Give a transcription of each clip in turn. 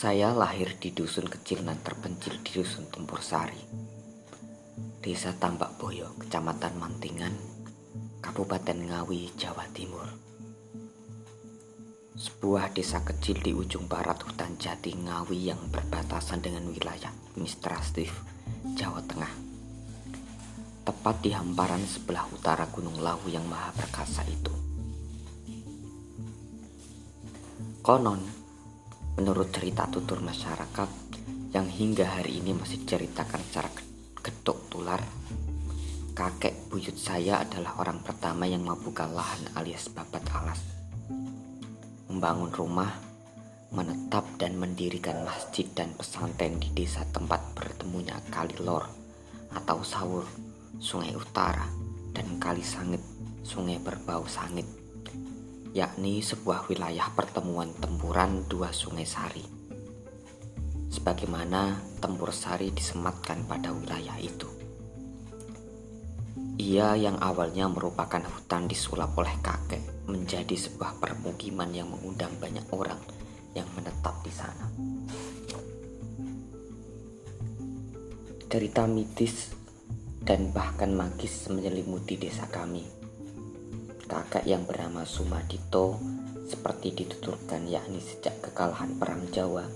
Saya lahir di dusun kecil dan terpencil di dusun Tempur Sari, Desa Tambak Boyo, Kecamatan Mantingan, Kabupaten Ngawi, Jawa Timur. Sebuah desa kecil di ujung barat hutan jati Ngawi yang berbatasan dengan wilayah administratif Jawa Tengah. Tepat di hamparan sebelah utara Gunung Lawu yang maha perkasa itu. Konon, Menurut cerita tutur masyarakat yang hingga hari ini masih diceritakan secara getuk tular, kakek buyut saya adalah orang pertama yang membuka lahan alias babat alas. Membangun rumah, menetap dan mendirikan masjid dan pesantren di desa tempat bertemunya Kali Lor atau Sawur, Sungai Utara, dan Kali Sangit, Sungai Berbau Sangit yakni sebuah wilayah pertemuan tempuran dua sungai Sari. Sebagaimana tempur Sari disematkan pada wilayah itu. Ia yang awalnya merupakan hutan disulap oleh kakek menjadi sebuah permukiman yang mengundang banyak orang yang menetap di sana. Cerita mitis dan bahkan magis menyelimuti desa kami kakak yang bernama Sumadito seperti dituturkan yakni sejak kekalahan Perang Jawa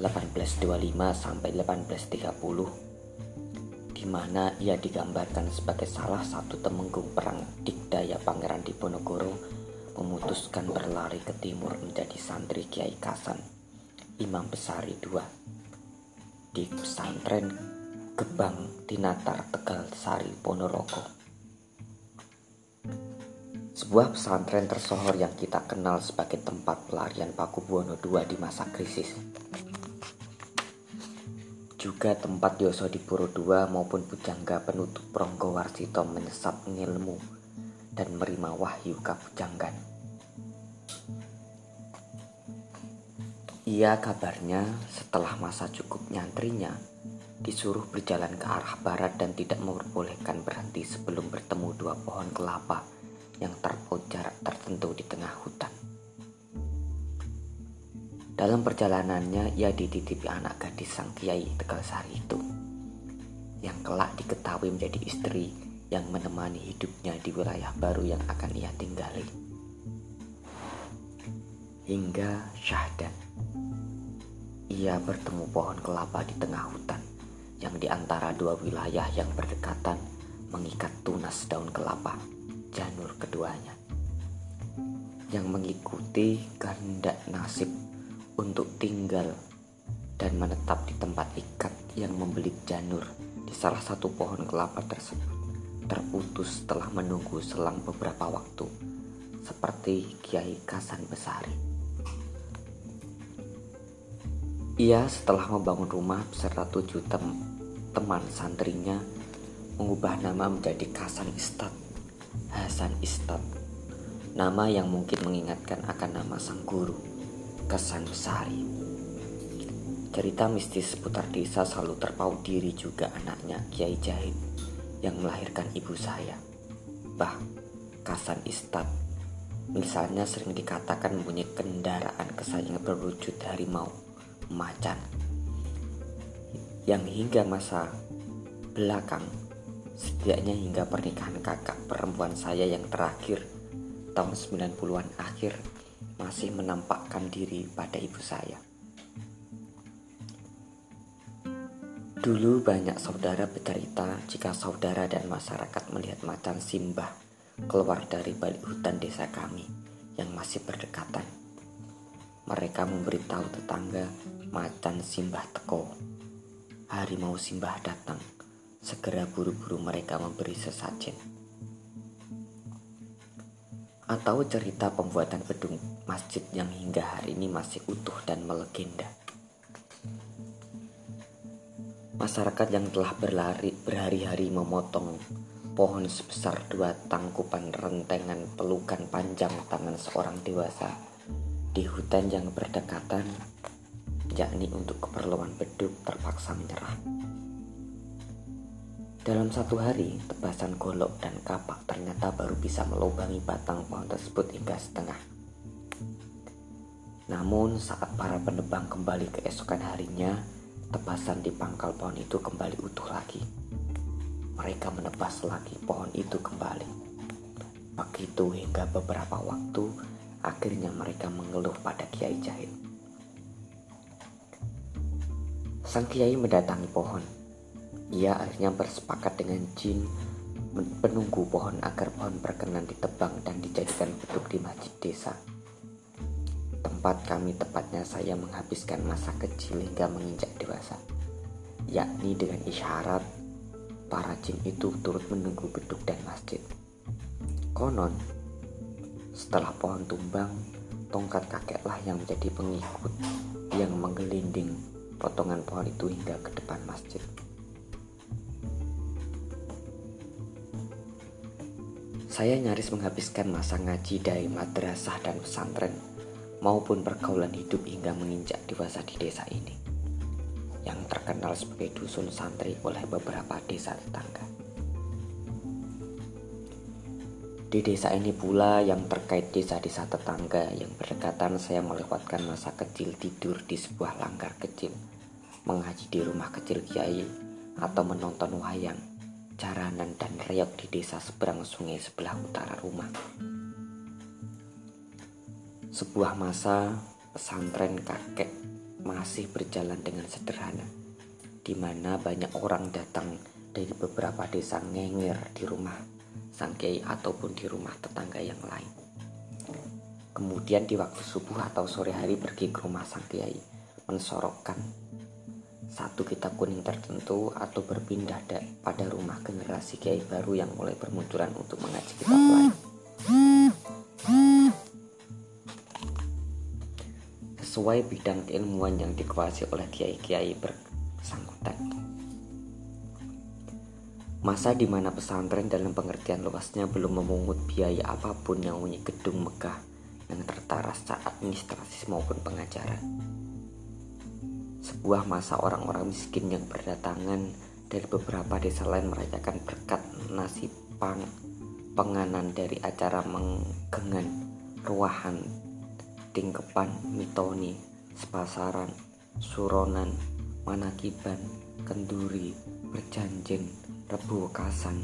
1825 sampai 1830 di mana ia digambarkan sebagai salah satu temenggung perang Dikdaya Pangeran Diponegoro memutuskan berlari ke timur menjadi santri Kiai Kasan Imam Besari II di pesantren Gebang Tinatar Tegal Sari Ponorogo. Sebuah pesantren tersohor yang kita kenal sebagai tempat pelarian Paku Buwono II di masa krisis. Juga tempat Yoso Dipuro II maupun Pujangga penutup Pronggo Warsito menyesap ngilmu dan menerima wahyu kapujanggan. Ia kabarnya setelah masa cukup nyantrinya disuruh berjalan ke arah barat dan tidak memperbolehkan berhenti sebelum bertemu dua pohon kelapa yang terpaut jarak tertentu di tengah hutan. Dalam perjalanannya, ia dititipi anak gadis sang kiai Tegal Sari itu, yang kelak diketahui menjadi istri yang menemani hidupnya di wilayah baru yang akan ia tinggali. Hingga syahdan, ia bertemu pohon kelapa di tengah hutan, yang di antara dua wilayah yang berdekatan mengikat tunas daun kelapa janur keduanya yang mengikuti kehendak nasib untuk tinggal dan menetap di tempat ikat yang membelit janur di salah satu pohon kelapa tersebut terputus setelah menunggu selang beberapa waktu seperti Kiai Kasan Besari. Ia setelah membangun rumah beserta tujuh tem teman santrinya mengubah nama menjadi Kasan Istat Hasan Istat Nama yang mungkin mengingatkan akan nama sang guru Kesan Besari Cerita mistis seputar desa selalu terpaut diri juga anaknya Kiai Jahid yang melahirkan ibu saya Bah, Kasan Istat Misalnya sering dikatakan mempunyai kendaraan kesayangan berwujud harimau macan. Yang hingga masa belakang Setidaknya hingga pernikahan kakak perempuan saya yang terakhir tahun 90-an akhir masih menampakkan diri pada ibu saya. Dulu banyak saudara bercerita jika saudara dan masyarakat melihat macan simbah keluar dari balik hutan desa kami yang masih berdekatan. Mereka memberitahu tetangga macan simbah teko. Harimau simbah datang segera buru-buru mereka memberi sesajen. Atau cerita pembuatan gedung masjid yang hingga hari ini masih utuh dan melegenda. Masyarakat yang telah berlari berhari-hari memotong pohon sebesar dua tangkupan rentengan pelukan panjang tangan seorang dewasa di hutan yang berdekatan yakni untuk keperluan beduk terpaksa menyerah. Dalam satu hari, tebasan golok dan kapak ternyata baru bisa melubangi batang pohon tersebut hingga setengah. Namun saat para penebang kembali keesokan harinya, tebasan di pangkal pohon itu kembali utuh lagi. Mereka menebas lagi pohon itu kembali. Begitu hingga beberapa waktu, akhirnya mereka mengeluh pada Kiai Jahit. Sang Kiai mendatangi pohon. Ia akhirnya bersepakat dengan jin penunggu pohon agar pohon berkenan ditebang dan dijadikan beduk di masjid desa tempat kami tepatnya saya menghabiskan masa kecil hingga menginjak dewasa, yakni dengan isyarat para jin itu turut menunggu beduk dan masjid. Konon, setelah pohon tumbang, tongkat kakeklah yang menjadi pengikut yang menggelinding potongan pohon itu hingga ke depan masjid. Saya nyaris menghabiskan masa ngaji dari madrasah dan pesantren maupun pergaulan hidup hingga menginjak dewasa di desa ini yang terkenal sebagai dusun santri oleh beberapa desa tetangga. Di desa ini pula yang terkait desa-desa tetangga yang berdekatan saya melewatkan masa kecil tidur di sebuah langgar kecil, mengaji di rumah kecil kiai, atau menonton wayang, jaranan dan reok di desa seberang sungai sebelah utara rumah. Sebuah masa pesantren kakek masih berjalan dengan sederhana, di mana banyak orang datang dari beberapa desa ngenger di rumah sang kiai ataupun di rumah tetangga yang lain. Kemudian di waktu subuh atau sore hari pergi ke rumah sang kiai, mensorokkan satu kitab kuning tertentu atau berpindah pada rumah generasi kiai baru yang mulai bermunculan untuk mengaji kitab lain. sesuai bidang keilmuan yang dikuasai oleh kiai-kiai bersangkutan. Masa di mana pesantren dalam pengertian luasnya belum memungut biaya apa pun yang punya gedung megah yang tertara secara administrasi maupun pengajaran. Sebuah masa orang-orang miskin yang berdatangan dari beberapa desa lain merayakan berkat nasi pang penganan dari acara menggengan ruahan Tingkepan, Mitoni, Sepasaran, Suronan, Manakiban, Kenduri, Berjanjin, Rebu Kasan,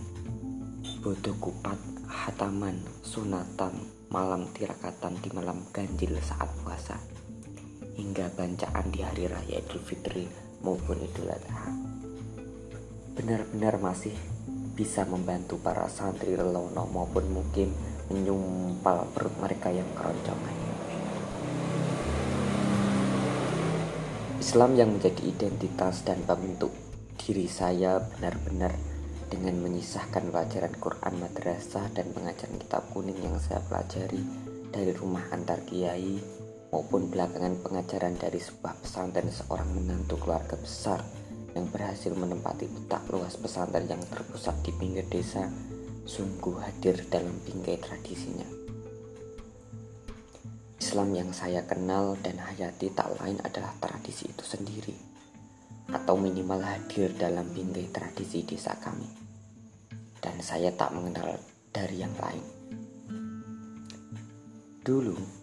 Bodoh Kupat, Hataman, Sunatan, Malam Tirakatan di malam ganjil saat puasa, hingga bancaan di hari raya Idul Fitri maupun Idul Adha. Benar-benar masih bisa membantu para santri lelono maupun mungkin menyumpal perut mereka yang keroncongan. Islam yang menjadi identitas dan pembentuk diri saya benar-benar dengan menyisahkan pelajaran Quran madrasah dan pengajaran kitab kuning yang saya pelajari dari rumah antar kiai maupun belakangan pengajaran dari sebuah pesantren seorang menantu keluarga besar yang berhasil menempati petak luas pesantren yang terpusat di pinggir desa sungguh hadir dalam bingkai tradisinya. Islam yang saya kenal dan hayati tak lain adalah tradisi itu sendiri atau minimal hadir dalam bingkai tradisi desa kami dan saya tak mengenal dari yang lain dulu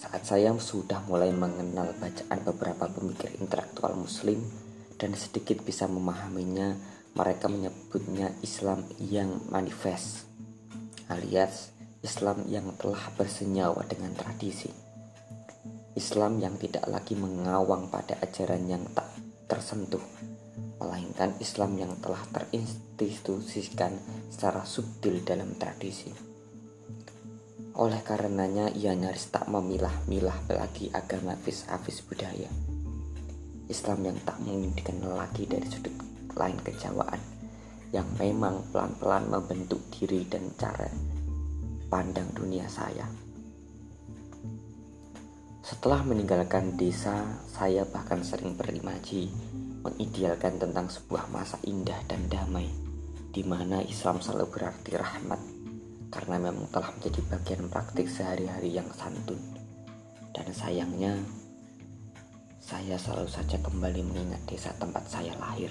saat saya sudah mulai mengenal bacaan beberapa pemikir intelektual muslim dan sedikit bisa memahaminya mereka menyebutnya Islam yang manifest alias Islam yang telah bersenyawa dengan tradisi. Islam yang tidak lagi mengawang pada ajaran yang tak tersentuh, melainkan Islam yang telah terinstitusikan secara subtil dalam tradisi. Oleh karenanya ia nyaris tak memilah-milah lagi agama fis-afis budaya. Islam yang tak mungkin dikenal lagi dari sudut lain kejawaan yang memang pelan-pelan membentuk diri dan cara pandang dunia saya. Setelah meninggalkan desa, saya bahkan sering berimaji mengidealkan tentang sebuah masa indah dan damai di mana Islam selalu berarti rahmat karena memang telah menjadi bagian praktik sehari-hari yang santun. Dan sayangnya, saya selalu saja kembali mengingat desa tempat saya lahir